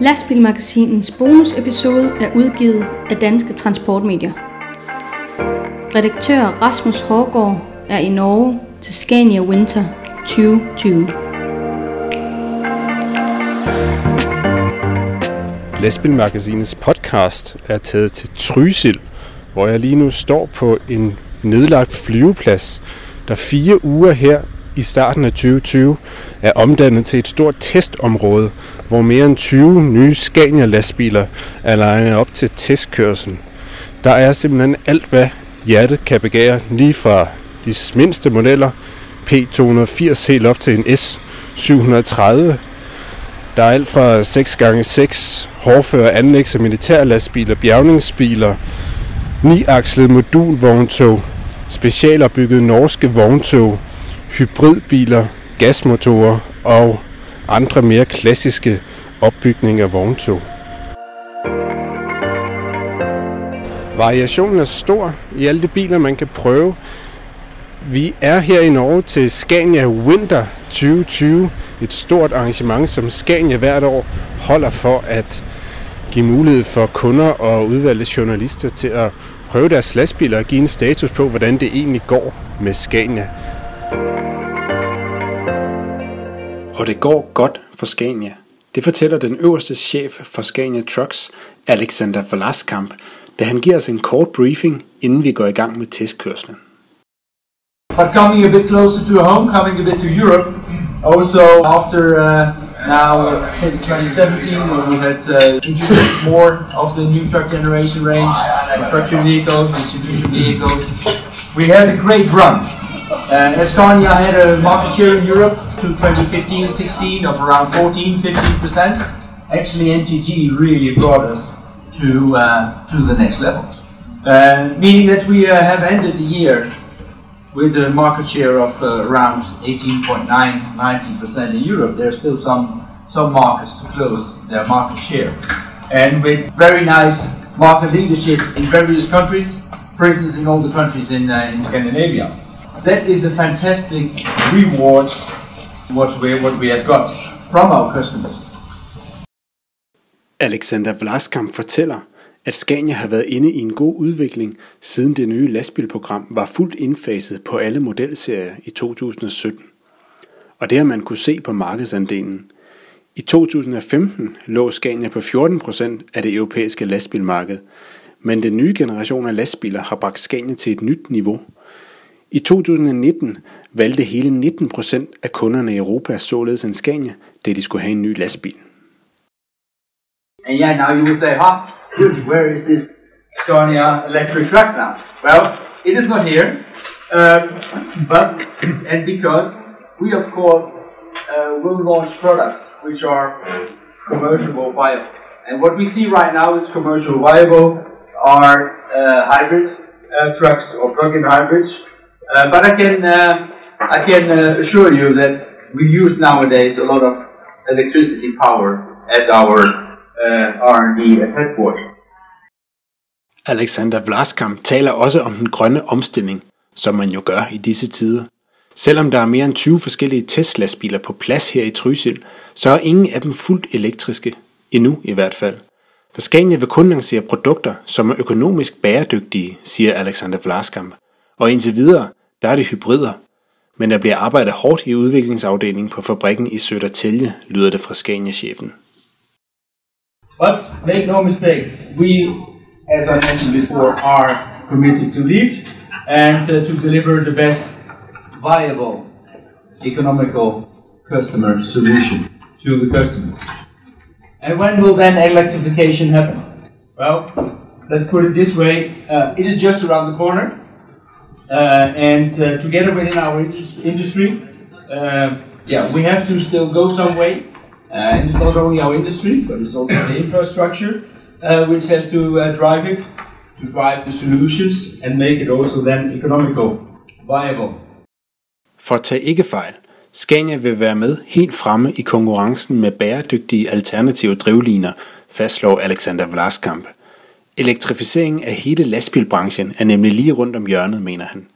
Lastbilmagasinens bonusepisode er udgivet af Danske Transportmedier. Redaktør Rasmus Hårgaard er i Norge til Scania Winter 2020. Lastbilmagasinets podcast er taget til Trysil, hvor jeg lige nu står på en nedlagt flyveplads, der fire uger her i starten af 2020 er omdannet til et stort testområde, hvor mere end 20 nye Scania-lastbiler er legnet op til testkørsel. Der er simpelthen alt, hvad hjertet kan begære, lige fra de mindste modeller, P280 helt op til en S730. Der er alt fra 6x6 hårdfører anlægs- og militærlastbiler, bjergningsbiler, 9-akslede modulvogntog, specialopbyggede norske vogntog, hybridbiler, gasmotorer og andre mere klassiske opbygninger af vogntog. Variationen er stor i alle de biler, man kan prøve. Vi er her i Norge til Scania Winter 2020, et stort arrangement, som Scania hvert år holder for at give mulighed for kunder og udvalgte journalister til at prøve deres lastbiler og give en status på, hvordan det egentlig går med Scania. Og det går godt for Scania. Det fortæller den øverste chef for Scania Trucks, Alexander Velaskamp, da han giver os en kort briefing, inden vi går i gang med testkørslen. But coming a bit closer to home, coming a bit to Europe, also after uh, now uh, since 2017 when we had uh, introduced more of the new truck generation range, construction vehicles, distribution vehicles, we had a great run. Uh, Escania had a market share in Europe to 2015-16 of around 14-15%. Actually, NGG really brought us to uh, to the next level, uh, meaning that we uh, have ended the year with a market share of uh, around 18.9-19% in Europe. There's still some some markets to close their market share, and with very nice market leadership in various countries, for instance, in all the countries in uh, in Scandinavia. That is a fantastic reward what we what we have got from our customers. Alexander Vlaskamp fortæller, at Scania har været inde i en god udvikling, siden det nye lastbilprogram var fuldt indfaset på alle modelserier i 2017. Og det har man kunne se på markedsandelen. I 2015 lå Scania på 14% af det europæiske lastbilmarked, men den nye generation af lastbiler har bragt Scania til et nyt niveau. I 2019 valgte hele 19% af kunderne i Europa således en Scania, da de skulle have en ny lastbil. And yeah, now you will say, huh, dude, where is this Scania electric truck now? Well, it is not here, um, but and because we of course uh, will launch products which are commercial viable. And what we see right now is commercial viable are uh, hybrid uh, trucks or plug-in hybrids. Uh, but I can uh, I can uh, assure you that we use nowadays a lot of electricity power at our uh, R&D at headquarters. Alexander Vlaskamp taler også om den grønne omstilling, som man jo gør i disse tider. Selvom der er mere end 20 forskellige Tesla-biler på plads her i Trysil, så er ingen af dem fuldt elektriske, endnu i hvert fald. For Scania vil kun lancere produkter, som er økonomisk bæredygtige, siger Alexander Vlaskamp. Og indtil videre, der er det hybrider. Men der bliver arbejdet hårdt i udviklingsafdelingen på fabrikken i Södertälje, lyder det fra Scania-chefen. But make no mistake, we, as I mentioned before, are committed to lead and uh, to deliver the best viable economical customer solution to the customers. And when will then electrification happen? Well, let's put it this way: uh, it is just around the corner, and uh, together within our industry, uh, yeah, we have to still go some way. Uh, and it's not only our industry, but it's also the infrastructure uh, which has to uh, drive it, to drive the solutions and make it also then economical, viable. For tage ikke fejl, Scania vil være med helt fremme i konkurrencen med bæredygtige alternative drivliner, fastslår Alexander Vlaskamp. Elektrificeringen af hele lastbilbranchen er nemlig lige rundt om hjørnet, mener han.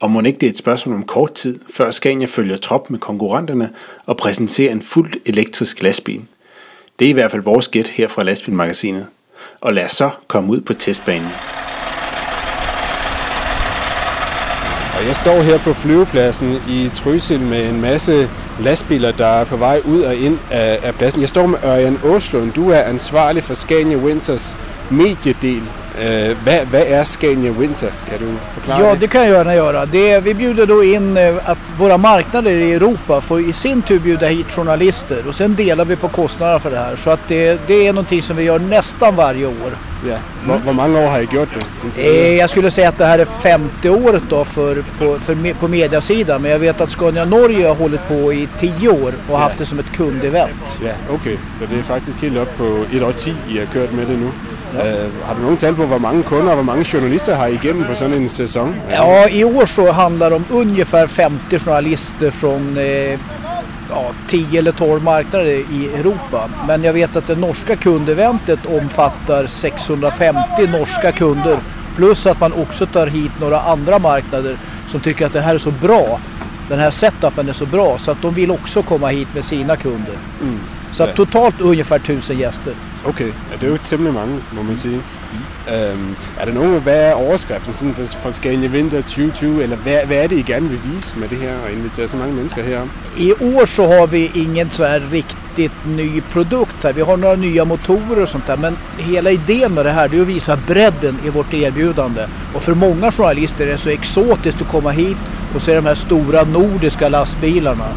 Og må ikke det er et spørgsmål om kort tid, før Scania følger trop med konkurrenterne og præsenterer en fuldt elektrisk lastbil. Det er i hvert fald vores gæt her fra Lastbilmagasinet. Og lad os så komme ud på testbanen. Og jeg står her på flyvepladsen i Trysil med en masse lastbiler, der er på vej ud og ind af, af pladsen. Jeg står med Ørjan Åslund. Du er ansvarlig for Scania Winters mediedel. Uh, vad, vad är Scania Winter? Kan du förklara? Ja, det kan jag gärna göra. Det, vi bjuder då in uh, att våra marknader i Europa får i sin tur bjuda hit journalister och sen delar vi på kostnaderna för det här. Så att det, det är någonting som vi gör nästan varje år. Ja. Mm. Hur många år har ni gjort det? Eh, jag skulle säga att det här är 50 året då för, på, för, på mediasidan. Men jag vet att Scania Norge har hållit på i 10 år och haft det som ett kundevent. Ja, okej. Okay. Så det är faktiskt helt upp på ett år 10 I har kört med det nu? Ja. Uh, har du nogen tal på, hvor mange kunder og hvor mange journalister har I igennem på sådan en säsong? Ja, i år så handlar det om ungefär 50 journalister från eh, ja, 10 eller 12 marknader i Europa. Men jag vet att det norska kundeventet omfattar 650 norska kunder. Plus att man också tar hit några andra marknader som tycker att det här är så bra. Den här setupen är så bra så att de vill också komma hit med sina kunder. Mm. Så att totalt ungefär 1000 gäster. Okay, ja, det er jo temmelig mange, må man sige. Mm. Øhm, er der nogen, hvad er overskriften sådan for, for Scania Winter 2020, eller hvad, hvad er det, I gerne vil vise med det her og invitere så mange mennesker her? I år så har vi ingen så här riktigt ny produkt här. Vi har några nya motorer och sånt där. Men hela idén med det här är att visa bredden i vårt erbjudande. Och för många journalister är det så exotiskt att komma hit och se de här stora nordiska lastbilarna.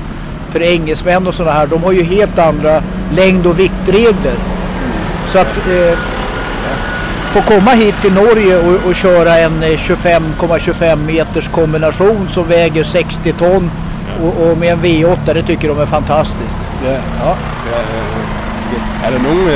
För engelsmän och sådana här, de har ju helt andra längd och viktregler. Så att eh, få komma hit till Norge och, och köra en 25,25 eh, meters kombination som väger 60 ton och, och, med en V8, det tycker de är fantastiskt. Ja. Ja. Ja, ja, er, der nogen,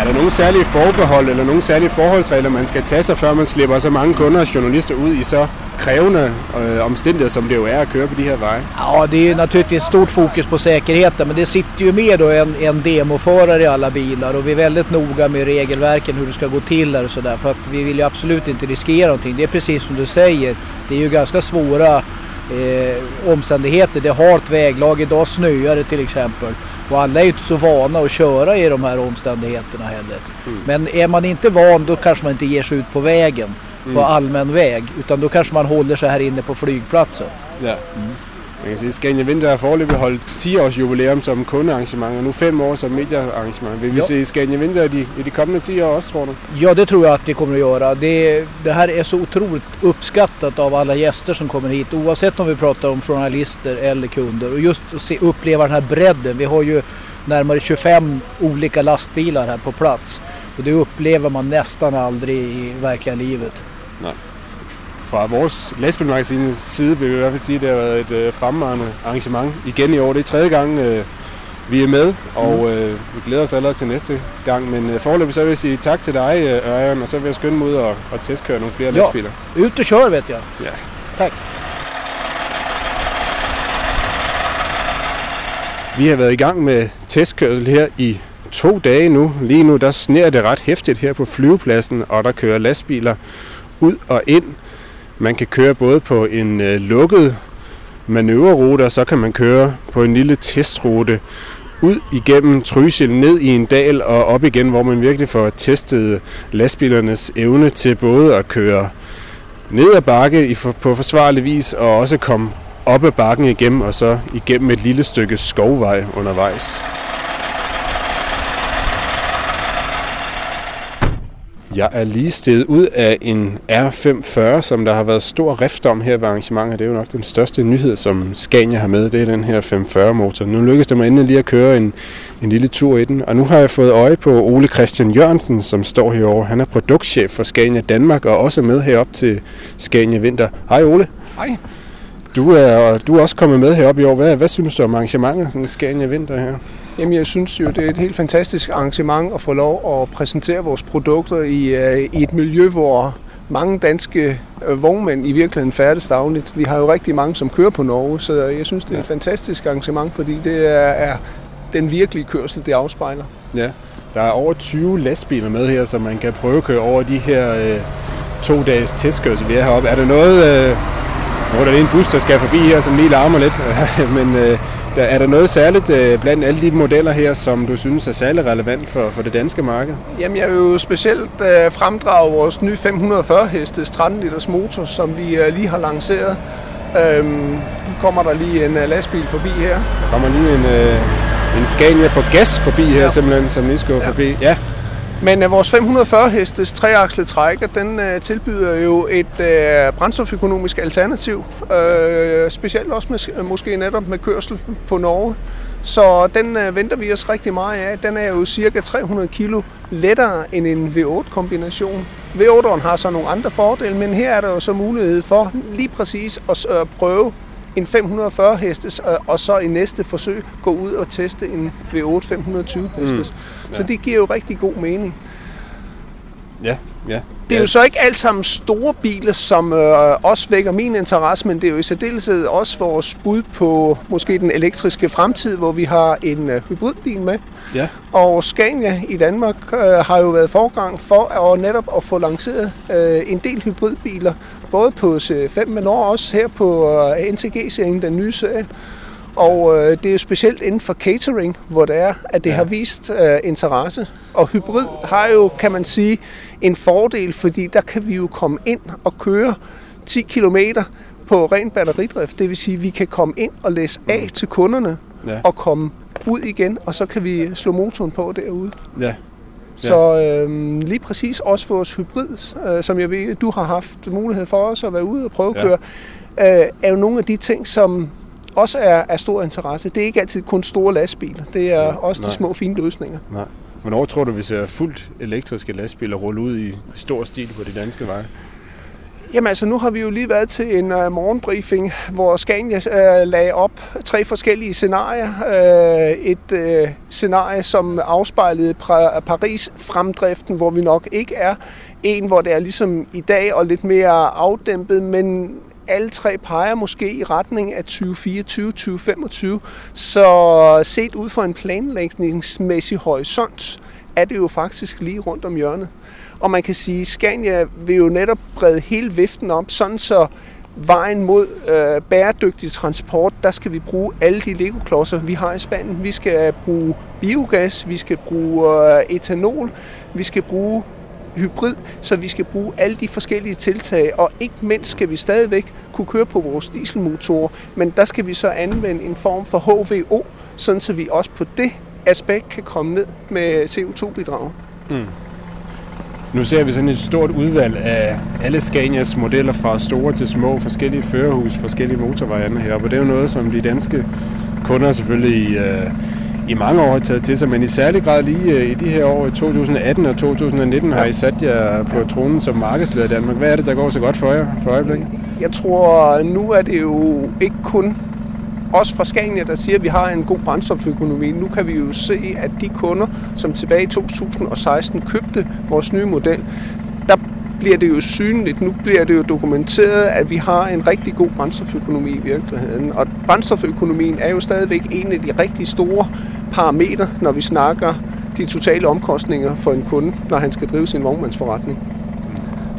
er der nogle særlige forbehold eller nogle særlige forholdsregler, man skal tage sig, før man slipper så mange kunder og journalister ud i så krävande øh, omständigheter som det ju är att köra på de här vägarna? Ja, det är naturligtvis stort fokus på säkerheten men det sitter ju med då en, en demoförare i alla bilar och vi är väldigt noga med regelverken hur det ska gå till och sådär för att vi vill ju absolut inte riskera någonting. Det är precis som du säger, det är ju ganska svåra eh, omständigheter. Det är halt väglag, idag snöar det till exempel. Och alla är ju inte så vana att köra i de här omständigheterna heller. Mm. Men är man inte van då kanske man inte ger sig ut på vägen mm. på allmän väg. Utan då kanske man håller sig här inne på flygplatsen. Ja. Mm. Man kan sige, Scania Winter har forløbig holdt 10 års jubilæum som kundearrangement, og nu 5 år som mediearrangement. Vill vi ja. se Scania Winter i de, i de kommande 10 år också tror du? Ja, det tror jag att det kommer att göra. Det, det här är så otroligt uppskattat av alla gäster som kommer hit, oavsett om vi pratar om journalister eller kunder. Och just att se, uppleva den här bredden. Vi har ju närmare 25 olika lastbilar här på plats. Och det upplever man nästan aldrig i verkliga livet. Nej. Fra vores lastbilmagasinets side vil vi i hvert fald sige, at det har været et øh, fremragende arrangement igen i år. Det er tredje gang, øh, vi er med, og mm. øh, vi glæder os allerede til næste gang. Men øh, forløbig så vil jeg sige tak til dig, øh, Ørjan, og så vil jeg skynde mig ud og, og testkøre nogle flere ja. lastbiler. Ut og kør, vet jeg. Ja. Tak. Vi har været i gang med testkørsel her i to dage nu. Lige nu der sner det ret hæftigt her på flyvepladsen, og der kører lastbiler ud og ind. Man kan køre både på en øh, lukket manøvrerute, og så kan man køre på en lille testrute ud igennem Trysil, ned i en dal og op igen, hvor man virkelig får testet lastbilernes evne til både at køre ned ad bakke på forsvarlig vis, og også komme op ad bakken igennem, og så igennem et lille stykke skovvej undervejs. Jeg er lige steget ud af en R540, som der har været stor rift om her ved arrangementet. Det er jo nok den største nyhed, som Scania har med. Det er den her 540-motor. Nu lykkedes det mig endelig lige at køre en, en lille tur i den. Og nu har jeg fået øje på Ole Christian Jørgensen, som står herovre. Han er produktchef for Scania Danmark og også med herop til Scania Vinter. Hej Ole. Hej. Du er, du er også kommet med herop i år. Hvad, hvad synes du om arrangementet, sådan Scania Vinter her? Jamen, jeg synes jo, det er et helt fantastisk arrangement at få lov at præsentere vores produkter i, uh, i et miljø, hvor mange danske uh, vognmænd i virkeligheden færdes dagligt. Vi har jo rigtig mange, som kører på Norge, så jeg synes, det er et fantastisk arrangement, fordi det er, er den virkelige kørsel, det afspejler. Ja, der er over 20 lastbiler med her, så man kan prøve at køre over de her uh, to dages testkørsel, vi er heroppe. Er der noget, uh, Nu er der lige en bus, der skal forbi her, som lige larmer lidt. Men øh, er der noget særligt øh, blandt alle de modeller her, som du synes er særlig relevant for, for det danske marked? Jamen, jeg vil jo specielt øh, fremdrage vores nye 540 hestes 13 liters motor, som vi øh, lige har lanceret. Øhm, nu kommer der lige en lastbil forbi her. Der kommer lige en, en Scania på gas forbi her, ja. simpelthen, som lige skal ja. forbi. Ja. Men øh, vores 540 hestes treakslet trækker, den øh, tilbyder jo et øh, brændstoføkonomisk alternativ. Uh, specielt også med, måske netop med kørsel på Norge. Så den venter vi os rigtig meget af. Den er jo cirka 300 kg lettere end en V8-kombination. V8'eren har så nogle andre fordele, men her er der jo så mulighed for lige præcis at prøve en 540 hestes, og, og så i næste forsøg gå ud og teste en V8 520 hestes. Mm. Ja. Så det giver jo rigtig god mening. Ja, ja. Det er jo så ikke alt sammen store biler, som øh, også vækker min interesse, men det er jo i særdeleshed også vores bud på måske den elektriske fremtid, hvor vi har en øh, hybridbil med. Ja. Og Scania i Danmark øh, har jo været forgang for at netop at få lanceret øh, en del hybridbiler, både på C5, men også her på øh, NTG-serien, den nye serie. Og øh, det er jo specielt inden for catering, hvor det er, at det ja. har vist øh, interesse. Og hybrid har jo, kan man sige, en fordel, fordi der kan vi jo komme ind og køre 10 km på ren batteridrift. Det vil sige, at vi kan komme ind og læse af mm. til kunderne ja. og komme ud igen, og så kan vi slå motoren på derude. Ja. Så øh, lige præcis også vores hybrid, øh, som jeg ved, du har haft mulighed for os at være ude og prøve at køre, øh, er jo nogle af de ting, som også er af stor interesse. Det er ikke altid kun store lastbiler. Det er ja, også nej. de små fine løsninger. Nej. Hvornår tror du, vi ser fuldt elektriske lastbiler rulle ud i stor stil på de danske veje? Jamen altså, nu har vi jo lige været til en uh, morgenbriefing, hvor Scania uh, lagde op tre forskellige scenarier. Uh, et uh, scenarie, som afspejlede Paris-fremdriften, hvor vi nok ikke er. En, hvor det er ligesom i dag og lidt mere afdæmpet, men alle tre peger måske i retning af 2024-2025. Så set ud fra en planlægningsmæssig horisont, er det jo faktisk lige rundt om hjørnet. Og man kan sige, at Scania vil jo netop brede hele viften op, sådan så vejen mod øh, bæredygtig transport, der skal vi bruge alle de Lego-klodser, vi har i spanden. Vi skal bruge biogas, vi skal bruge øh, etanol, vi skal bruge hybrid, så vi skal bruge alle de forskellige tiltag, og ikke mindst skal vi stadigvæk kunne køre på vores dieselmotorer, men der skal vi så anvende en form for HVO, sådan så vi også på det aspekt kan komme ned med CO2-bidrag. Mm. Nu ser vi sådan et stort udvalg af alle Scanias modeller fra store til små, forskellige førerhus, forskellige motorvejerne her, og det er jo noget, som de danske kunder selvfølgelig øh, i mange år har taget til sig, men i særlig grad lige øh, i de her år, 2018 og 2019, har I sat jer på tronen som markedsleder i Danmark. Hvad er det, der går så godt for jer for øjeblikket? Jeg tror, nu er det jo ikke kun os fra Scania, der siger, at vi har en god brændstoføkonomi. Nu kan vi jo se, at de kunder, som tilbage i 2016 købte vores nye model, bliver det jo synligt, nu bliver det jo dokumenteret, at vi har en rigtig god brændstoføkonomi i virkeligheden. Og brændstoføkonomien er jo stadigvæk en af de rigtig store parametre, når vi snakker de totale omkostninger for en kunde, når han skal drive sin vognmandsforretning.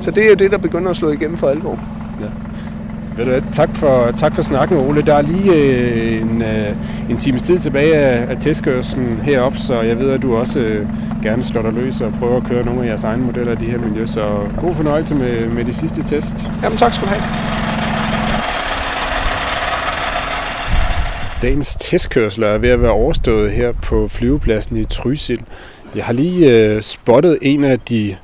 Så det er jo det, der begynder at slå igennem for alvor. Ja. Ved du tak for, tak for snakken, Ole. Der er lige øh, en, øh, en times tid tilbage af, af testkørselen heroppe, så jeg ved, at du også øh, gerne slår dig løs og prøver at køre nogle af jeres egne modeller i de her miljø. Så god fornøjelse med, med de sidste test. Jamen tak skal du have. Dagens testkørsel er ved at være overstået her på flyvepladsen i Trysil. Jeg har lige øh, spottet en af de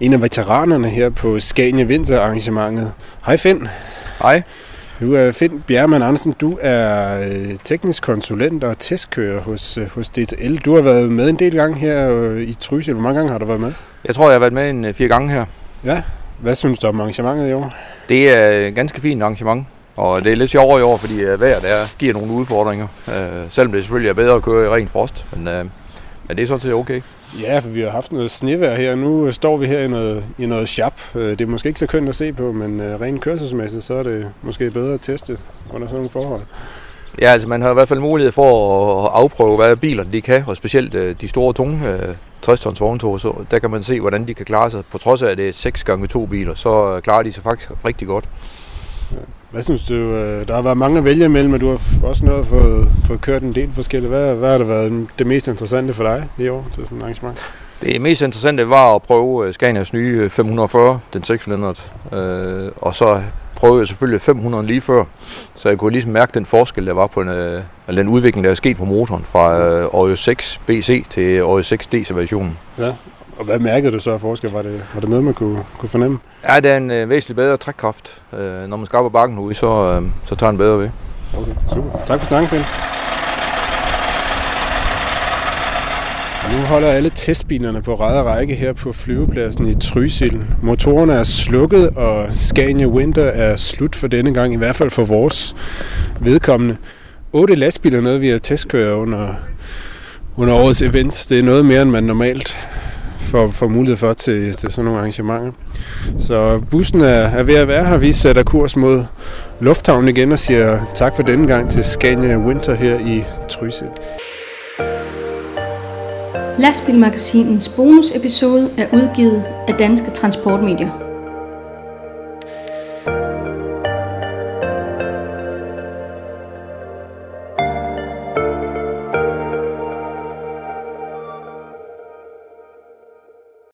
en af veteranerne her på Scania Vinter arrangementet. Hej Finn. Hej. Du er Finn Bjermann Andersen. Du er øh, teknisk konsulent og testkører hos, øh, hos DTL. Du har været med en del gange her øh, i Trysil. Hvor mange gange har du været med? Jeg tror, jeg har været med en fire gange her. Ja. Hvad synes du om arrangementet i år? Det er et ganske fint arrangement. Og det er lidt sjovere i år, fordi vejret der giver nogle udfordringer. selvom det selvfølgelig er bedre at køre i ren frost. Men, men det er sådan set okay. Ja, for vi har haft noget snevejr her. Nu står vi her i noget, i noget sharp. Øh, det er måske ikke så kønt at se på, men øh, rent kørselsmæssigt, så er det måske bedre at teste under sådan nogle forhold. Ja, altså man har i hvert fald mulighed for at afprøve, hvad bilerne de kan, og specielt øh, de store tunge 60 tons vogntog, så der kan man se, hvordan de kan klare sig. På trods af, at det er 6 gange 2 biler, så klarer de sig faktisk rigtig godt. Hvad synes du, øh, der har været mange at vælge imellem, og du har også noget fået, fået kørt en del forskellige. Hvad, hvad har det været det mest interessante for dig i år til sådan en arrangement? Det mest interessante var at prøve øh, Scanias nye 540, den 6 øh, og så prøvede jeg selvfølgelig 500 lige før, så jeg kunne ligesom mærke den forskel, der var på en, øh, den udvikling, der er sket på motoren fra øh, Oreo 6 BC til Oreo 6 DC-versionen. Ja, og hvad mærkede du så af forskel? Var det, var det noget, man kunne, kunne fornemme? Ja, det er en øh, væsentlig bedre trækkraft. Øh, når man skal op ad bakken nu, så, øh, så tager den bedre ved. Okay, super. Tak for snakken, Finn. Nu holder alle testbilerne på ræd række her på flyvepladsen i Trysil. Motorerne er slukket, og Scania Winter er slut for denne gang, i hvert fald for vores vedkommende. Otte lastbiler noget, vi har testkører under, under årets event. Det er noget mere, end man normalt får, får mulighed for til, til sådan nogle arrangementer. Så bussen er, er ved at være her. Vi sætter kurs mod lufthavnen igen og siger tak for denne gang til Scania Winter her i Trysil. Lastbilmagasinens bonusepisode er udgivet af Danske Transportmedier.